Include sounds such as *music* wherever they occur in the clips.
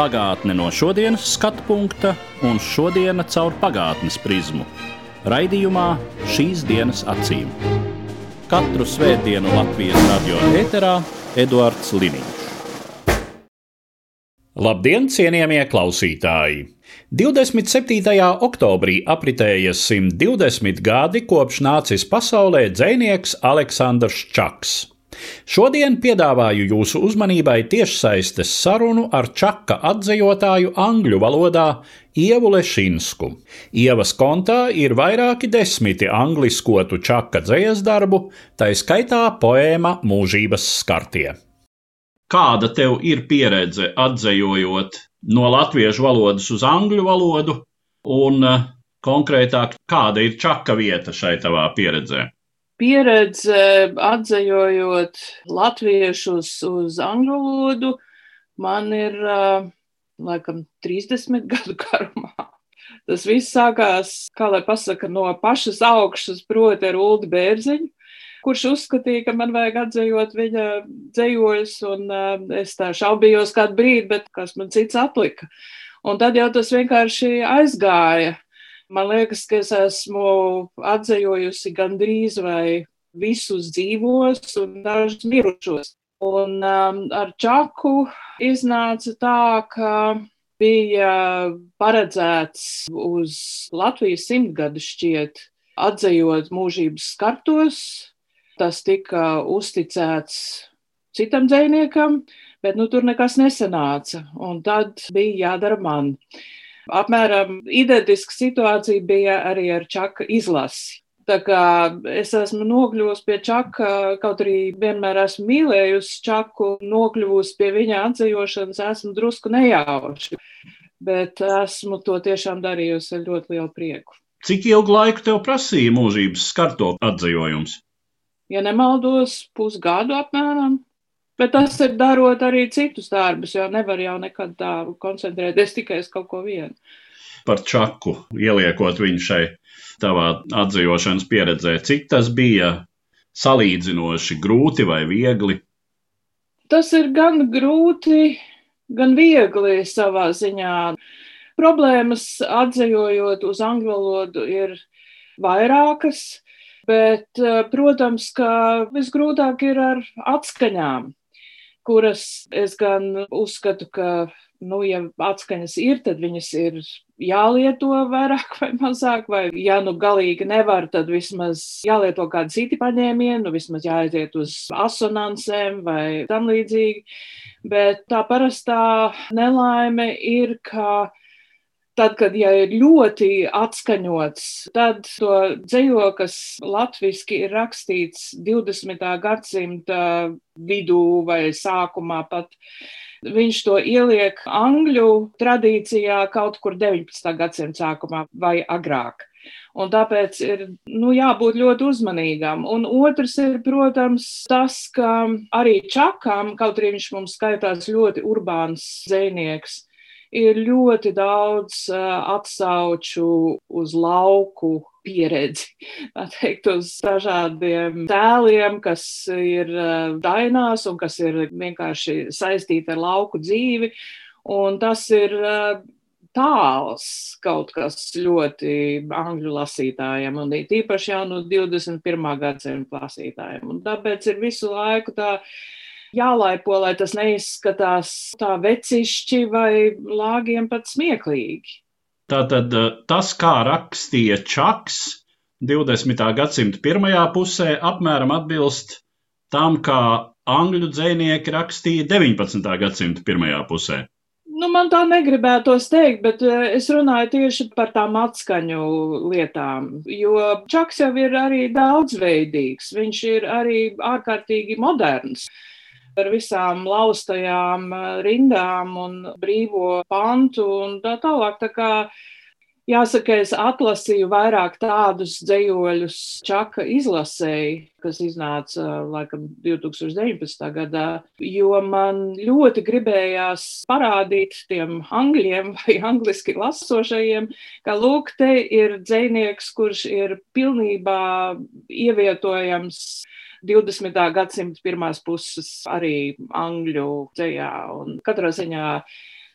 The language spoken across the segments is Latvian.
Pagātne no šodienas skatu punkta un šodienas caur pagātnes prizmu. Raidījumā šīs dienas acīm. Katru svētdienu Latvijas radio eterā Eduards Liniņš. Labdien, cienījamie klausītāji! 27. oktobrī apritēja 120 gadi kopš nācis pasaulē dzinieks Aleksandrs Čaks. Šodien piedāvāju jūsu uzmanībai tiešsaistes sarunu ar Čaka atzījotāju angļu valodā Ievu Lešinsku. Ievas kontā ir vairāki desmiti angliskotu Čaka dzējas darbu, tā skaitā poēma Mūžības skartie. Kāda tev ir pieredze atzējojot no latviešu valodas uz angļu valodu, un eh, konkrētāk, kāda ir čaka vieta šai tavā pieredzē? Pieredze atzējojot latviešus uz angļu valodu man ir laikam 30 gadu garumā. Tas viss sākās, kā lai pasaka, no pašas augšas, proti ar Ulu Bērziņu, kurš uzskatīja, ka man vajag atzējot viņa dzējoļus, un es tā šaubījos kādu brīdi, bet kas man cits atlika. Un tad jau tas vienkārši aizgāja. Man liekas, ka es esmu atzējojusi gandrīz vai visus dzīvos un dažus mirušos. Un um, ar Čaku iznāca tā, ka bija paredzēts uz Latvijas simtgadu šķiet atzējot mūžības skartos. Tas tika uzticēts citam dzēniekam, bet nu, tur nekas nesanāca. Un tad bija jādara man. Apmēram identiska situācija bija arī ar Čaka izlasi. Tā kā es esmu nokļuvusi pie Čaka, kaut arī vienmēr esmu mīlējusi Čaku, nokļuvusi pie viņa atzīšanas, esmu drusku nejauši. Bet esmu to tiešām darījusi ar ļoti lielu prieku. Cik ilgu laiku tev prasīja mūžības skarto atzījums? Ja nemaldos, pusgadu apmēram. Bet tas ir darot arī citus darbus, jo nevar jau nekad tā koncentrēties tikai uz kaut ko vienu. Par čaku ieliekot viņu šai tavā atzīšanas pieredzē, cik tas bija salīdzinoši grūti vai viegli? Tas ir gan grūti, gan viegli savā ziņā. Problēmas atzījot uz angļu valodu ir vairākas, bet, protams, ka visgrūtāk ir ar atskaņām kuras es gan uzskatu, ka, nu, ja atskaņas ir, tad viņas ir jālieto vairāk vai mazāk, vai, ja nu galīgi nevar, tad vismaz jālieto kādi citi paņēmieni, nu, vismaz jāaiziet uz asonansēm vai tam līdzīgi. Bet tā parastā nelaime ir, ka Tad, kad ja ir ļoti atskaņots, tad to dzējo, kas latviešu ir rakstīts 20. gadsimta vidū vai sākumā pat, viņš to ieliek angļu tradīcijā kaut kur 19. gadsimta sākumā vai agrāk. Un tāpēc ir nu, jābūt ļoti uzmanīgam. Un otrs ir, protams, tas, ka arī čakām, kaut arī viņš mums skaitās ļoti urbāns dzēnieks, ir ļoti daudz atsauču uz lauku pieredzi, *laughs* teikt, uz dažādiem tēliem, kas ir dainās un kas ir vienkārši saistīti ar lauku dzīvi. Un tas ir tāls kaut kas ļoti angļu lasītājiem, un īpaši jau no 21. gadsimta lasītājiem. Un tāpēc ir visu laiku tā jālaipo, lai tas neizskatās tā vecišķi vai lāgiem pat smieklīgi. Tātad eh, tas, kā rakstīja Čaks 20. gadsimta pirmajā pusē, apmēram atbilst tam, kā angļu dzinieki rakstīja 19. gadsimta pirmajā pusē. Nu, man tā negribētos teikt, bet eh, es runāju tieši par tām atskaņu lietām. Jo Čaks jau ir arī daudzveidīgs, viņš ir arī ārkārtīgi moderns ar visām laustajām eh, rindām un brīvo pantu un tā tālāk. Tā kā, Jāsaka, es atlasīju vairāk tādus dzējoļus Čaka izlasēji, kas iznāca laikam 2019. gadā, jo man ļoti gribējās parādīt tiem angļiem *laughs* vai angliski lasošajiem, ka lūk, te ir dzēnieks, kurš ir pilnībā ievietojams 20. gadsimta pirmās puses arī angļu dzējā un katrā ziņā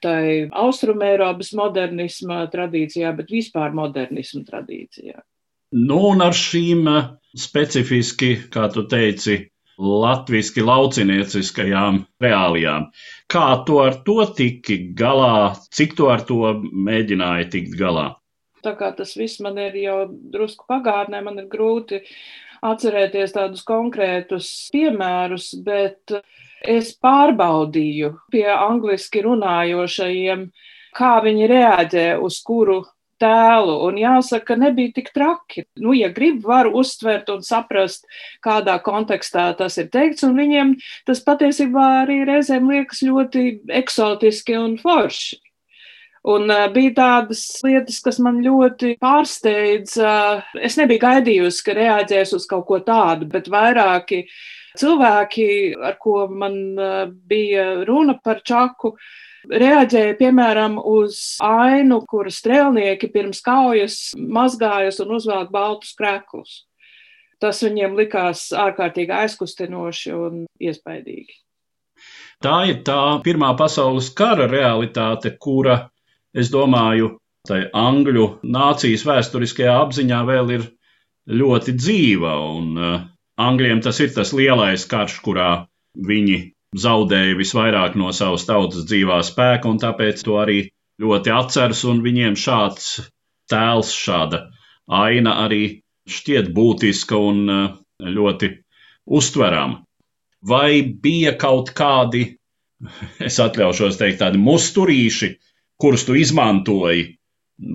tai austrumēropas modernisma tradīcijā, bet vispār modernisma tradīcijā. Nu, un ar šīm eh, specifiski, kā tu teici, latviski laucinieciskajām reālijām. Kā tu ar to tiki galā, cik tu ar to mēģināji tikt galā? Tā kā tas viss man ir jau drusku pagātnē, man ir grūti atcerēties tādus konkrētus piemērus, bet es pārbaudīju pie angliski runājošajiem, kā viņi reaģē uz kuru tēlu. Un jāsaka, nebija tik traki. Nu, ja grib, var uztvert un saprast, kādā kontekstā tas ir teikts. Un viņiem tas patiesībā arī reizēm liekas ļoti eksotiski un forši. Un uh, bija tādas lietas, kas man ļoti pārsteidza. Es nebiju gaidījusi, ka reaģēs uz kaut ko tādu, bet vairāki Cilvēki, ar ko man eh, bija runa par čaku, reaģēja piemēram uz ainu, kura strēlnieki pirms kaujas mazgājas un uzvelk baltus krēklus. Tas viņiem likās ārkārtīgi aizkustinoši un iespaidīgi. Tā ir tā Pirmā pasaules kara realitāte, kura, es domāju, tai angļu nācijas vēsturiskajā apziņā vēl ir ļoti dzīva. Un, uh, Angļiem tas ir tas lielais karš, kurā viņi zaudēja visvairāk no savas tautas dzīvā spēka, un tāpēc to arī ļoti atceras, un viņiem šāds tēls, šāda aina arī šķiet būtiska un eh, ļoti uztverama. Vai bija kaut kādi, *laughs* es atļaušos teikt, tādi musturīši, kurus tu izmantoji,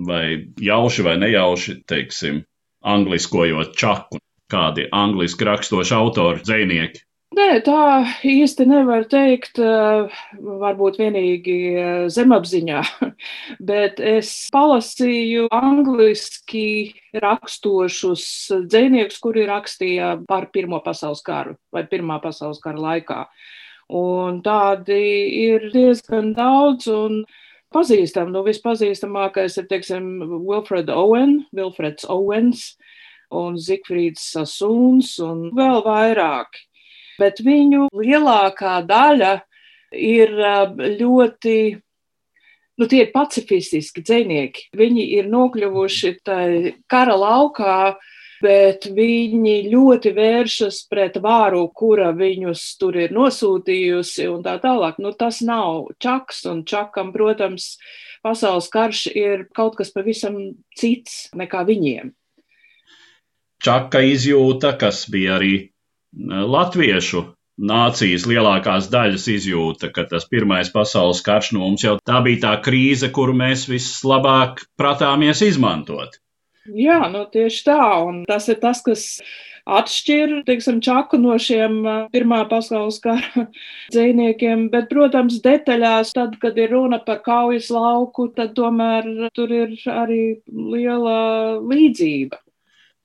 vai jauši vai nejauši, teiksim, angliskojot čaku? kādi angliski rakstoši autori, dzēnieki? Nē, tā īsti nevar teikt, eh, varbūt vienīgi eh, zemapziņā, *laughs* bet es palasīju angliski rakstošus dzēniekus, kuri rakstīja par Pirmo pasaules karu vai Pirmā pasaules kara laikā. Un tādi ir diezgan daudz, un pazīstami. Nu, vispazīstamākais ir, teiksim, Wilfred Owen, Wilfreds Owens, un Zikfrīds Sasuns un vēl vairāki. Bet viņu lielākā daļa ir ļoti nu, tie ir pacifistiski dzinieki. Viņi ir nokļuvuši tajā kara laukā, bet viņi ļoti vēršas pret vāru, kura viņus tur ir nosūtījusi, un tā tālāk. Nu, tas nav čaks, un čakam, protams, pasaules karš ir kaut kas pavisam cits nekā viņiem čaka izjūta, kas bija arī e, latviešu nācijas lielākās daļas izjūta, ka tas pirmais pasaules karš no mums jau tā bija tā krīze, kuru mēs vislabāk pratāmies izmantot. Jā, nu tieši tā, un tas ir tas, kas atšķir, teiksim, čaku no šiem e, Pirmā pasaules kara *laughs* dzīvniekiem, bet, protams, detaļās, tad, kad ir runa par kaujas lauku, tad tomēr tur ir arī liela līdzība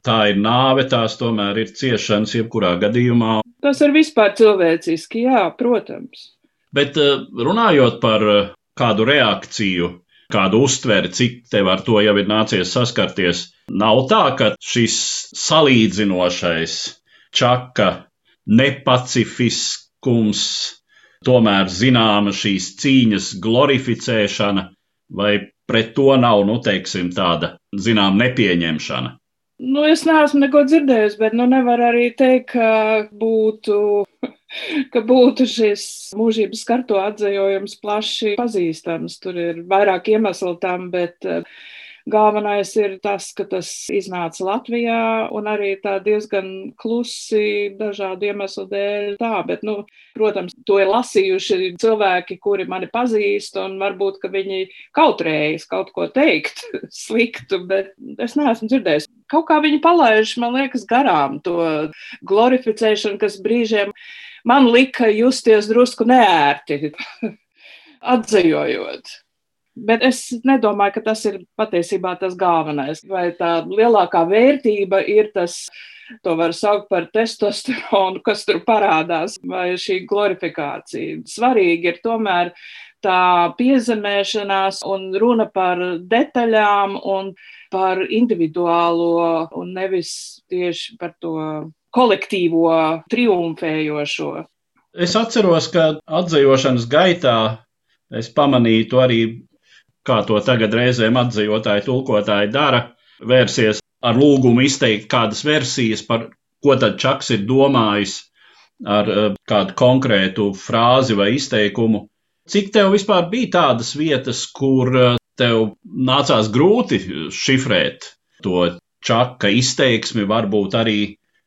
tā ir nāve, tās tomēr ir ciešanas jebkurā gadījumā. Tas ir vispār cilvēciski, jā, protams. Bet eh, runājot par eh, kādu reakciju, kādu uztveri, cik tev ar to jau ir nācies saskarties, nav tā, ka šis salīdzinošais čaka nepacifiskums, tomēr zināma šīs cīņas glorificēšana, vai pret to nav, nu, teiksim, tāda, zinām, nepieņemšana. Nu, es neesmu neko dzirdējusi, bet nu, nevar arī teikt, ka būtu, *laughs* ka būtu šis mūžības karto atzējojums plaši pazīstams. Tur ir vairāk iemeslu tam, bet uh, Galvenais ir tas, ka tas iznāca Latvijā un arī tā diezgan klusi dažādu iemeslu dēļ. Tā, bet, nu, protams, to ir lasījuši cilvēki, kuri mani pazīst, un varbūt viņi kautrējas kaut ko teikt *laughs* sliktu, bet es neesmu dzirdējis. Kaut kā viņi palaiž, man liekas, garām to glorificēšanu, kas brīžiem man lika justies drusku neērti, *laughs* atzējojot. Bet es nedomāju, ka tas ir patiesībā tas galvenais. Vai tā lielākā vērtība ir tas, to var saukt par testosteronu, kas tur parādās, vai šī glorifikācija. Svarīgi ir tomēr tā piezemēšanās un runa par detaļām un par individuālo un nevis tieši par to kolektīvo triumfējošo. Es atceros, ka atzīšanas gaitā es pamanīju to arī kā to tagad reizēm atzīvotāji, tulkotāji dara, vērsies ar lūgumu izteikt kādas versijas par ko tad Čaks ir domājis ar eh, kādu konkrētu frāzi vai izteikumu. Cik tev vispār bija tādas vietas, kur eh, tev nācās grūti šifrēt to Čaka izteiksmi, varbūt arī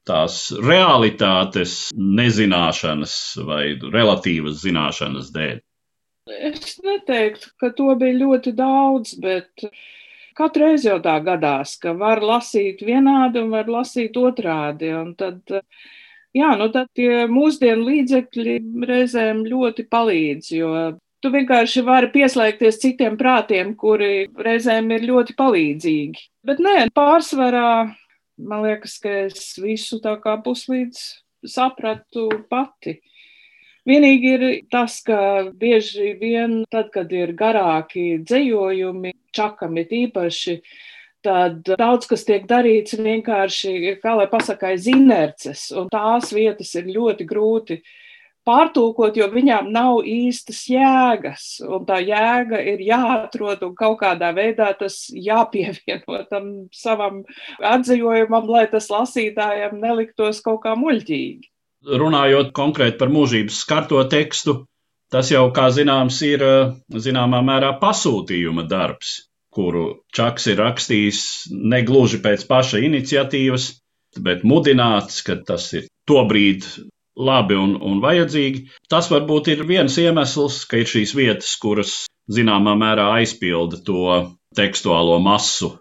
tās realitātes nezināšanas vai relatīvas zināšanas dēļ? Es neteiktu, ka to bija ļoti daudz, bet katru reizi jau tā gadās, ka var lasīt vienādi un var lasīt otrādi. Un tad, jā, nu tad tie mūsdienu līdzekļi reizēm ļoti palīdz, jo tu vienkārši vari pieslēgties citiem prātiem, kuri reizēm ir ļoti palīdzīgi. Bet nē, pārsvarā man liekas, ka es visu tā kā puslīdz sapratu pati. Vienīgi ir tas, ka bieži vien, tad, kad ir garāki dzējojumi, čakam ir īpaši, tad daudz kas tiek darīts vienkārši, kā lai pasakā, aiz inerces, un tās vietas ir ļoti grūti pārtulkot, jo viņām nav īstas jēgas, un tā jēga ir jāatrod un kaut kādā veidā tas jāpievieno tam savam atzījumam, lai tas lasītājiem neliktos kaut kā muļķīgi runājot konkrēti par mūžības skarto tekstu, tas jau, kā zināms, ir eh, zināmā mērā pasūtījuma darbs, kuru Čaks ir rakstījis negluži pēc paša iniciatīvas, bet mudināts, ka tas ir tobrīd labi un, un vajadzīgi. Tas varbūt ir viens iemesls, ka ir šīs vietas, kuras zināmā mērā aizpilda to tekstuālo masu.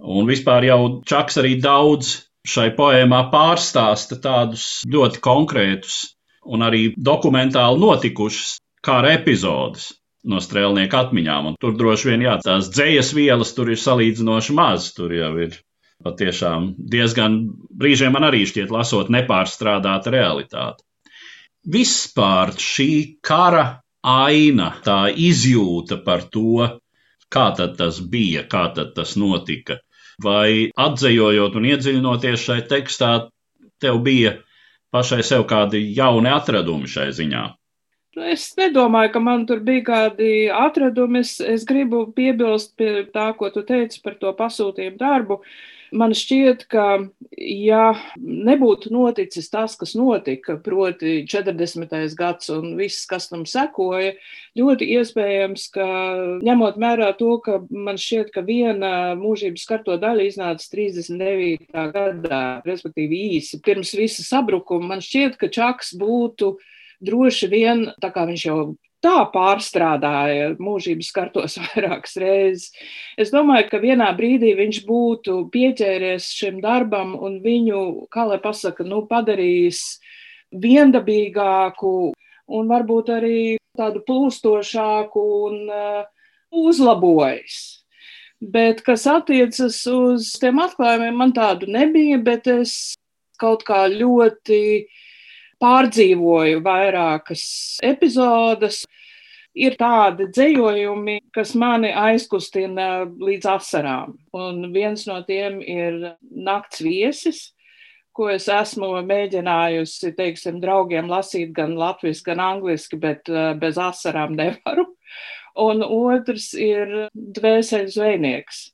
Un vispār jau Čaks arī daudz šai poēmā pārstāsta tādus ļoti konkrētus un arī dokumentāli notikušas kara epizodes no strēlnieku atmiņām. Un tur droši vien, jā, tās dzējas vielas tur ir salīdzinoši maz. Tur jau ir patiešām diezgan, brīžiem man arī šķiet, lasot nepārstrādāta realitāte. Vispār šī kara aina, tā izjūta par to, kā tas bija, kā tas notika, vai atzējojot un iedziļinoties šai tekstā, tev bija pašai sev kādi jauni atradumi šai ziņā? Es nedomāju, ka man tur bija kādi atradumi. Es, es gribu piebilst pie tā, ko tu teici par to pasūtījumu darbu. Uh, Man šķiet, ka ja nebūtu noticis tas, kas notika, proti 40. gads un viss, kas tam sekoja, ļoti iespējams, ka ņemot mērā to, ka man šķiet, ka viena mūžības karto daļa iznāca 39. gadā, respektīvi īsi pirms visa sabrukuma, man šķiet, ka Čaks būtu droši vien, tā kā viņš jau tā pārstrādāja mūžības kartos *laughs* vairākas reizes. Es domāju, ka vienā brīdī viņš būtu pieķēries šim darbam un viņu, kā lai pasaka, nu, padarījis viendabīgāku un varbūt arī tādu plūstošāku un uh, uzlabojis. Bet, kas attiecas uz tiem atklājumiem, man tādu nebija, bet es kaut kā ļoti uh, pārdzīvoju vairākas epizodes. Ir tādi dzējojumi, kas mani aizkustina līdz asarām. Un viens no tiem ir nakts viesis, ko es esmu mēģinājusi, teiksim, draugiem lasīt gan latviešu, gan angliski, bet eh, bez asarām nevaru. Un otrs ir dvēseli zvejnieks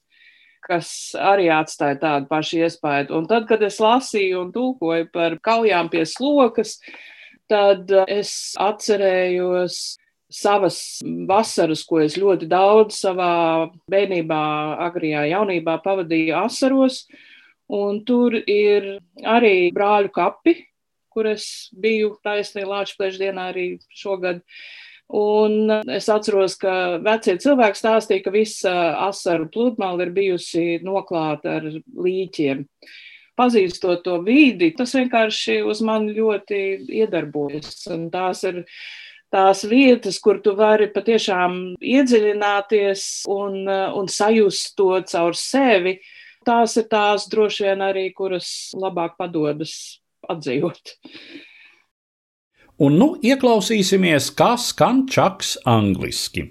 kas arī atstāja tādu pašu iespēju. Un tad, kad es lasīju un tulkoju par kaujām pie slokas, tad es atcerējos savas vasaras, ko es ļoti daudz savā bērnībā, agrijā jaunībā pavadīju asaros. Un tur ir arī brāļu kapi, kur es biju taisnība Latvijas dienā arī šogad. Uh, Un es atceros, ka vecie cilvēki stāstīja, ka visa asaru pludmale ir bijusi noklāta ar līķiem. Pazīstot to vidi, tas vienkārši uz mani ļoti iedarbojas. Un tās ir tās vietas, kur tu vari patiešām iedziļināties un, un sajust to caur sevi. Tās ir tās droši vien arī, kuras labāk padodas atdzīvot. Un nu ieklausīsimies, kā skan čaks angliski.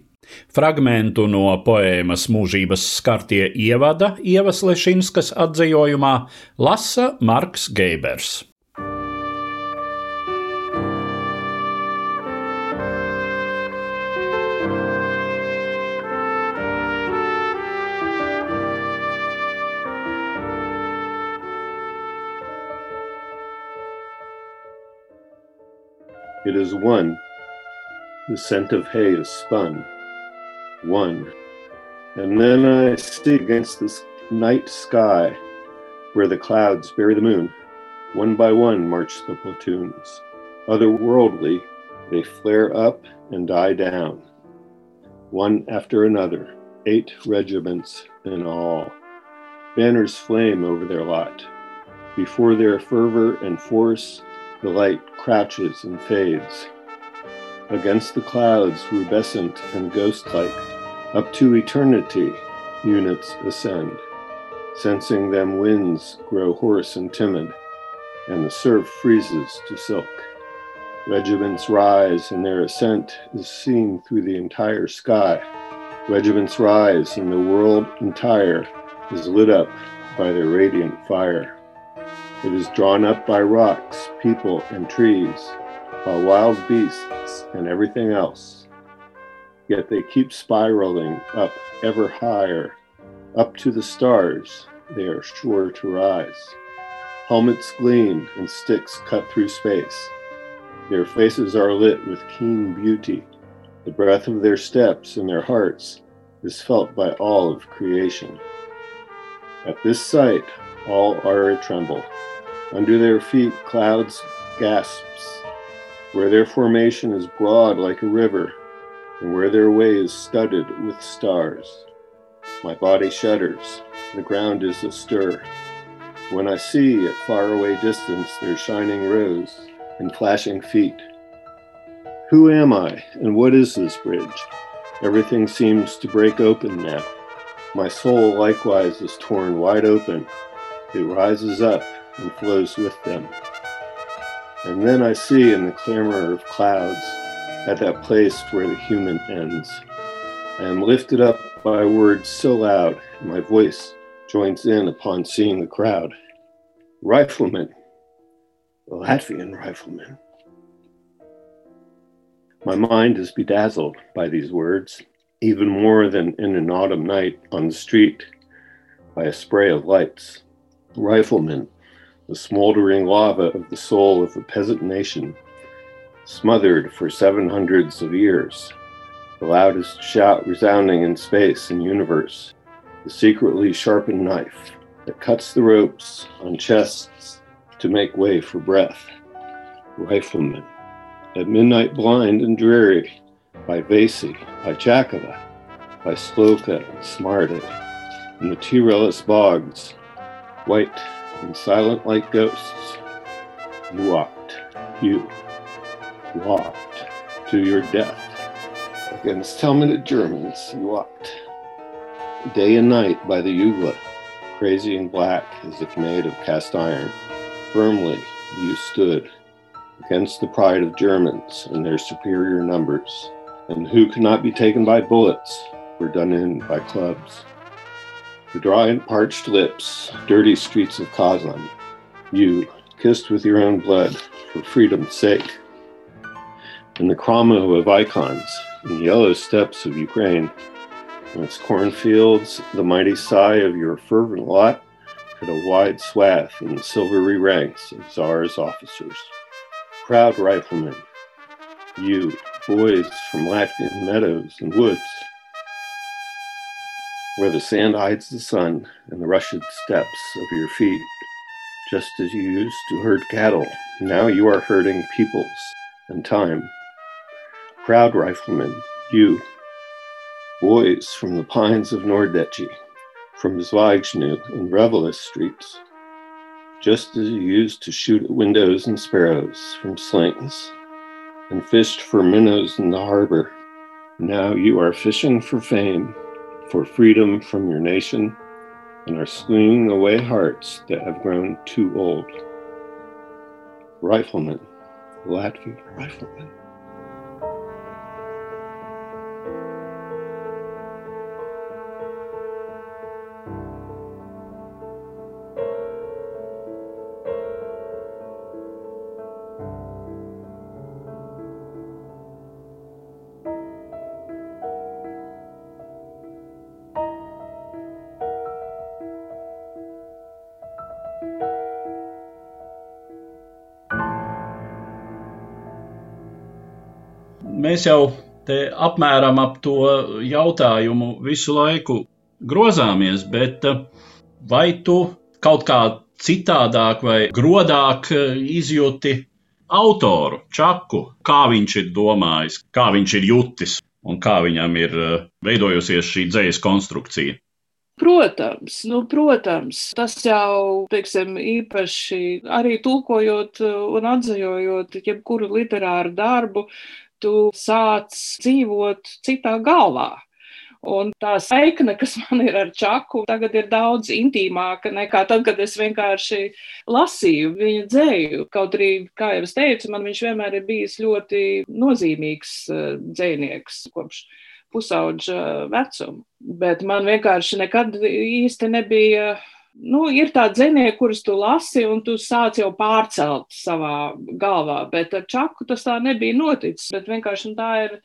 Fragmentu no poēmas mūžības skartie ievada Ievas Lešinskas atzījumā lasa Marks Geibers. It is one. The scent of hay is spun. One. And then I see against this night sky where the clouds bury the moon. One by one march the platoons. Otherworldly, they flare up and die down. One after another, eight regiments in all. Banners flame over their lot. Before their fervor and force, the light crouches and fades. Against the clouds, rubescent and ghost like, up to eternity, units ascend. Sensing them, winds grow hoarse and timid, and the surf freezes to silk. Regiments rise, and their ascent is seen through the entire sky. Regiments rise, and the world entire is lit up by their radiant fire. It is drawn up by rocks, people, and trees, by wild beasts and everything else. Yet they keep spiraling up ever higher, up to the stars, they are sure to rise. Helmets gleam and sticks cut through space. Their faces are lit with keen beauty. The breath of their steps and their hearts is felt by all of creation. At this sight, all are a tremble. Under their feet, clouds gasps, where their formation is broad like a river, and where their way is studded with stars. My body shudders, the ground is astir. When I see at faraway distance their shining rows and flashing feet. Who am I, and what is this bridge? Everything seems to break open now. My soul likewise is torn wide open. It rises up and flows with them. And then I see in the clamor of clouds, at that place where the human ends, I am lifted up by words so loud, my voice joins in upon seeing the crowd. Riflemen, Latvian riflemen. My mind is bedazzled by these words, even more than in an autumn night on the street by a spray of lights. Riflemen, the smoldering lava of the soul of a peasant nation, smothered for seven hundreds of years, the loudest shout resounding in space and universe, the secretly sharpened knife that cuts the ropes on chests to make way for breath. Riflemen, at midnight blind and dreary, by Vasey, by Chakala, by Sloka and Smarta, in the Tyrellus bogs, white and silent like ghosts, you walked, you walked to your death. Against helmeted Germans, you walked. Day and night by the Ugla, crazy and black as if made of cast iron. Firmly you stood against the pride of Germans and their superior numbers, and who could not be taken by bullets were done in by clubs. The dry and parched lips, dirty streets of Kazan, you, kissed with your own blood for freedom's sake. In the Kramo of icons, in the yellow steppes of Ukraine, in its cornfields, the mighty sigh of your fervent lot cut a wide swath in the silvery ranks of Tsar's officers. Proud riflemen, you, boys from Latvian meadows and woods, where the sand hides the sun and the rushed steps of your feet. Just as you used to herd cattle, now you are herding peoples and time. Proud riflemen, you, boys from the pines of Nordechi, from Zweigschnu and Revelous streets, just as you used to shoot at windows and sparrows from slings. and fished for minnows in the harbor. Now you are fishing for fame, for freedom from your nation, and are swinging away hearts that have grown too old. Rifleman, Latvian rifleman. Mēs jau te apmēram ap to jautājumu visu laiku grozāmies, bet eh, vai tu kaut kā citādāk vai grodāk eh, izjūti autoru, čaku, kā viņš ir domājis, kā viņš ir jutis un kā viņam ir eh, veidojusies šī dzīslas konstrukcija? Protams, nu, protams, tas jau teiksim, īpaši arī tulkojot un atzījot jebkuru literāru darbu, tu sāc dzīvot citā galvā. Un tā saikne, kas man ir ar Čaku, tagad ir daudz intīmāka nekā tad, kad es vienkārši lasīju viņa dzēju. Kaut arī, kā jau es teicu, man viņš vienmēr ir bijis ļoti nozīmīgs eh, dzējnieks kopš pusauģa vecuma. Bet man vienkārši nekad īsti nebija nu, ir tādi dzinieki, kurus tu lasi, un tu sāc jau pārcelt savā galvā. Bet ar čaku tas tā nebija noticis. Bet vienkārši tā ir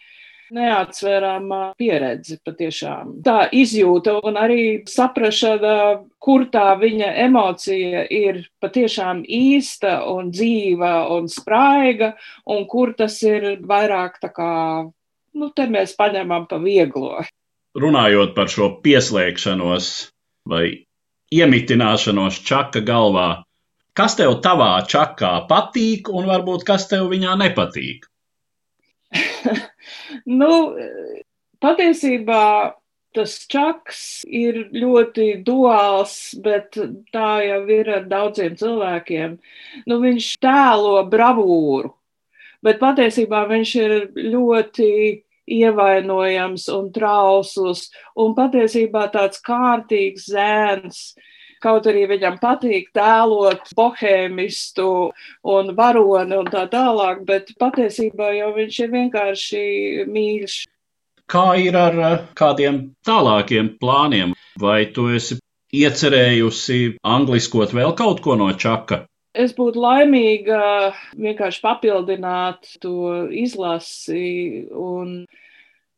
neatsverama pieredze patiešām. Tā izjūta un arī saprašana, kur tā viņa emocija ir patiešām īsta un dzīva un spraiga, un kur tas ir vairāk tā kā, nu, te mēs paņemam pa vieglo. Runājot par šo pieslēgšanos vai iemitināšanos čaka galvā. Kas tev tavā čakā patīk, un varbūt kas tev viņā nepatīk? *laughs* nu, patiesībā tas čaks ir ļoti duāls, bet tā jau ir ar daudziem cilvēkiem. Nu, viņš tēlo bravūru, bet patiesībā viņš ir ļoti ievainojams un trausls, un patiesībā tāds kārtīgs zēns. Kaut arī viņam patīk tēlot bohēmistu un varoni un tā tālāk, bet patiesībā jau viņš ir vienkārši mīļš. Kā ir ar eh, kādiem tālākiem plāniem? Vai tu esi iecerējusi angliskot vēl kaut ko no čaka? Es būtu laimīga vienkārši papildināt to izlasi un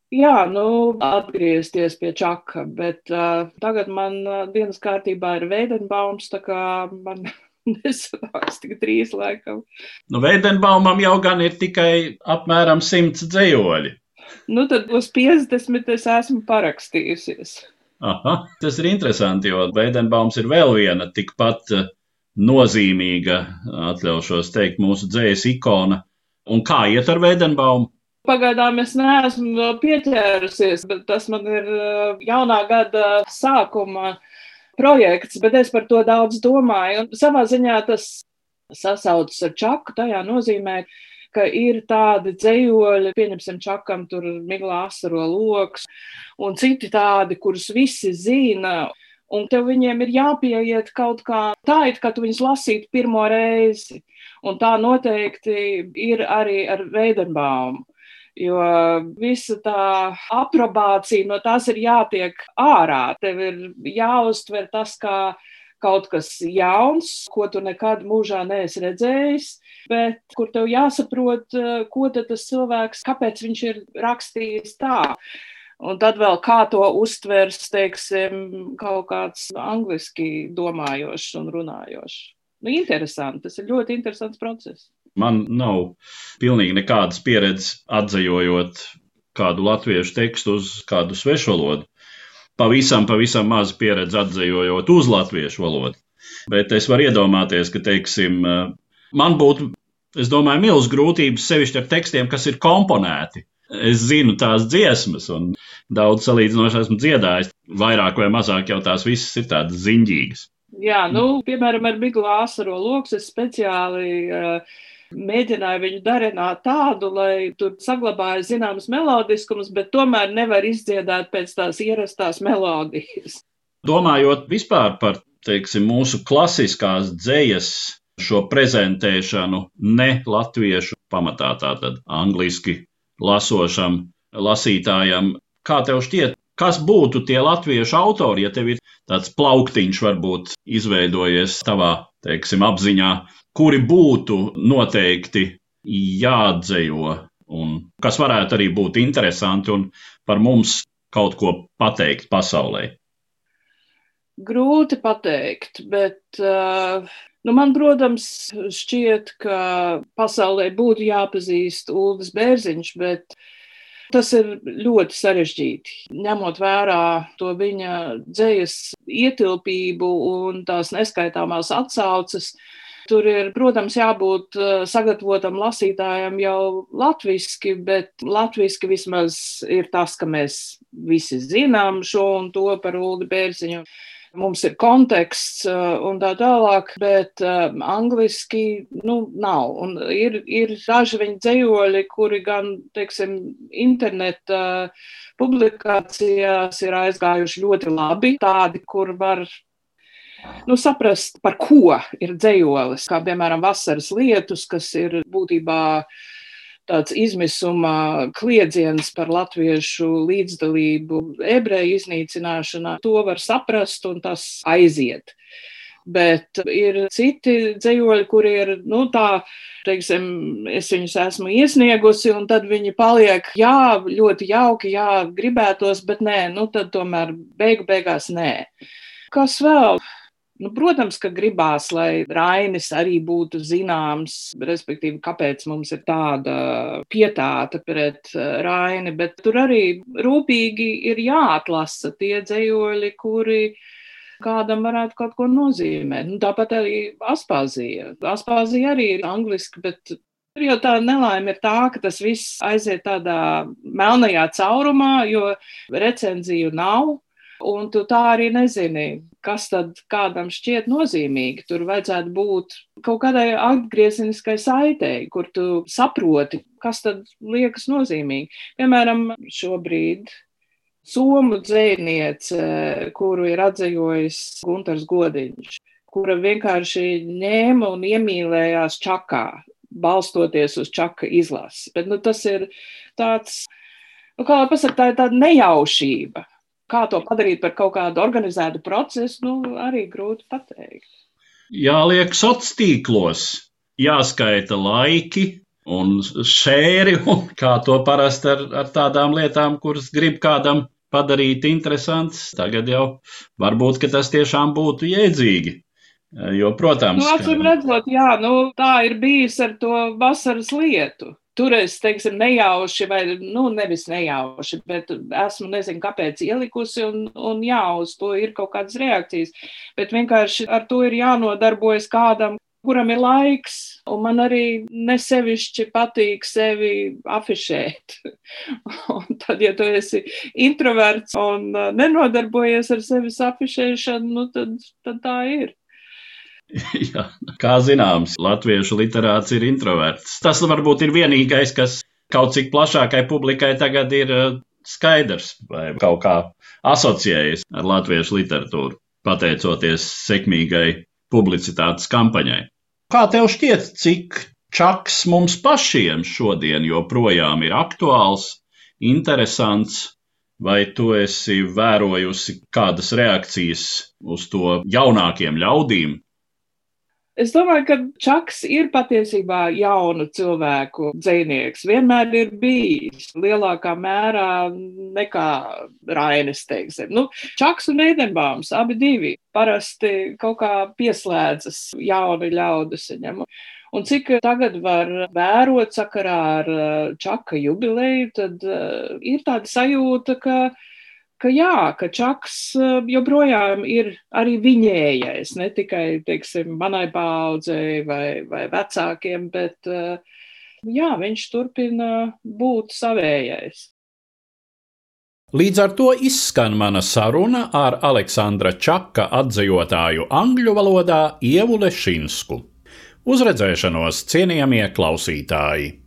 jā, nu, atgriezties pie čaka. Bet uh, tagad man dienas kārtībā ir Veidenbaums, tā kā man *laughs* nesanāks tik drīz laikam. Nu, Veidenbaumam jau gan ir tikai apmēram simts dzējoļi. Nu, tad uz 50 es esmu parakstījusies. Aha, tas ir interesanti, jo Veidenbaums ir vēl viena tikpat uh, nozīmīga, atļaušos teikt, mūsu dzējas ikona. Un kā iet ar Veidenbaumu? Pagaidām es neesmu pieķērusies, bet tas man ir uh, jaunā gada sākuma projekts, bet es par to daudz domāju. Un savā ziņā tas sasaucas ar čaku tajā nozīmē, ka ir tādi dzējoļi, pieņemsim, čakam, tur miglā asaro loks, un citi tādi, kurus visi zina un tev viņiem ir jāpieiet kaut kā tā, it kā tu viņus lasītu pirmo reizi. Un tā noteikti ir arī ar Veidenbaumu. Jo visa tā aprobācija no tās ir jātiek ārā. Tev ir jāuztver tas kā kaut kas jauns, ko tu nekad mūžā neesi redzējis, bet kur tev jāsaprot, ko tas cilvēks, kāpēc viņš ir rakstījis tā. Un tad vēl kā to uztvers, teiksim, kaut kāds angliski domājošs un runājošs. Nu, interesanti, tas ir ļoti interesants process. Man nav pilnīgi nekādas pieredzes atzējojot kādu latviešu tekstu uz kādu svešu valodu. Pavisam, pavisam maz pieredze atzējojot uz latviešu valodu. Bet es varu iedomāties, ka, teiksim, man būtu, es domāju, milz grūtības sevišķi ar tekstiem, kas ir komponēti Es zinu tās dziesmas, un daudz salīdzinoši esmu dziedājis. Vairāk vai mazāk jau tās visas ir tādas ziņģīgas. Jā, nu, piemēram, ar Miglu Āsaro lokus es speciāli uh, mēģināja viņu darināt tādu, lai tur saglabājas zināmas melodiskumus, bet tomēr nevar izdziedāt pēc tās ierastās melodijas. Domājot vispār par teiksim, mūsu klasiskās dzējas šo prezentēšanu ne latviešu pamatā, tātad angliski lasošam lasītājam, kā tev šķiet, kas būtu tie latviešu autori, ja tev ir tāds plauktiņš varbūt izveidojies tavā, teiksim, apziņā, kuri būtu noteikti jāatdzejo un kas varētu arī būt interesanti un par mums kaut ko pateikt pasaulē? Grūti pateikt, bet uh, nu man, protams, šķiet, ka pasaulē būtu jāpazīst Ulris Bērziņš, bet Tas ir ļoti sarežģīti, ņemot vērā to viņa dzīslas ietilpību un tās neskaitāmās atsauces. Tur ir, protams, jābūt eh, sagatavotam lasītājam jau latviešu, bet latviešu vismaz ir tas, ka mēs visi zinām šo un to par Ulu Bērziņu mums ir konteksts uh, un tā tālāk, bet uh, angliski nu, nav. Un ir, ir daži viņa dzējoļi, kuri gan, teiksim, interneta publikācijās ir aizgājuši ļoti labi, tādi, kur var nu, saprast, par ko ir dzējolis, kā piemēram vasaras lietus, kas ir būtībā tāds izmisuma kliedziens par latviešu līdzdalību ebreju iznīcināšanā, to var saprast un tas aiziet. Bet ir citi dzējoļi, kuri ir, nu, tā, teiksim, es viņus esmu iesniegusi, un tad viņi paliek, jā, ļoti jauki, jā, gribētos, bet nē, nu, tad tomēr beigu beigās nē. Kas vēl? Nu, protams, ka gribās, lai Rainis arī būtu zināms, respektīvi, kāpēc mums ir tāda pietāta pret eh, Raini, bet tur arī rūpīgi ir jāatlasa tie dzējoļi, kuri kādam varētu kaut ko nozīmēt. Nu, tāpat arī Aspāzija. Aspāzija arī ir angliski, bet Tur jau tā nelaime ir tā, ka tas viss aiziet tādā melnajā caurumā, jo recenziju nav. Un tu tā arī nezini, kas tad kādam šķiet nozīmīgi. Tur vajadzētu būt kaut kādai atgriezeniskai saitei, kur tu saproti, kas tad liekas nozīmīgi. Piemēram, šobrīd somu dzēniece, kuru ir atzējojis Gunters Godiņš, kura vienkārši ņēma un iemīlējās čakā, balstoties uz čaka izlasi. Bet nu, tas ir tāds, nu, kā lai pasaka, tā ir tāda nejaušība Kā to padarīt par kaut kādu organizētu procesu, nu, arī grūti pateikt. Jāliek sociālos tīklos, jāskaita laiki un šēri, *laughs* un kā to parasti ar, ar tādām lietām, kuras grib kādam padarīt interesants. Tagad jau varbūt tas tiešām būtu jēdzīgi. Jo, protams, nu, redzot, jā, nu, tā ir bijis ar to vasaras lietu tur es, teiksim, nejauši, vai, nu, nevis nejauši, bet esmu, nezinu, kāpēc ielikusi, un, un jā, uz to ir kaut kādas reakcijas. Bet vienkārši ar to ir jānodarbojas kādam, kuram ir laiks, un man arī nesevišķi patīk sevi afišēt. *laughs* un tad, ja tu esi introverts un nenodarbojies ar sevis afišēšanu, nu, tad, tad tā ir. *laughs* Jā, kā zināms, latviešu literāts ir introverts. Tas varbūt ir vienīgais, kas kaut cik plašākai publikai tagad ir eh, skaidrs vai kaut kā asociējas ar latviešu literatūru, pateicoties sekmīgai publicitātes kampaņai. Kā tev šķiet, cik čaks mums pašiem šodien joprojām ir aktuāls, interesants, vai tu esi vērojusi kādas reakcijas uz to jaunākiem ļaudīm, Es domāju, ka Čaks ir patiesībā jaunu cilvēku dzinieks. Vienmēr ir bijis lielākā mērā nekā Rainis. Teiksim. Nu, Čaks un Eidenbāms abi divi parasti kaut kā pieslēdzas jauni ļaudis viņam. Un cik tagad var vērot sakarā ar Čaka jubileju, tad uh, ir tāda sajūta, ka ka jā, ka Čaks eh, joprojām ir arī viņējais, ne tikai, teiksim, manai paudzei vai, vai vecākiem, bet eh, jā, viņš turpina būt savējais. Līdz ar to izskan mana saruna ar Aleksandra Čaka atzījotāju angļu valodā Ievu Lešinsku. Uz redzēšanos, cienījamie klausītāji!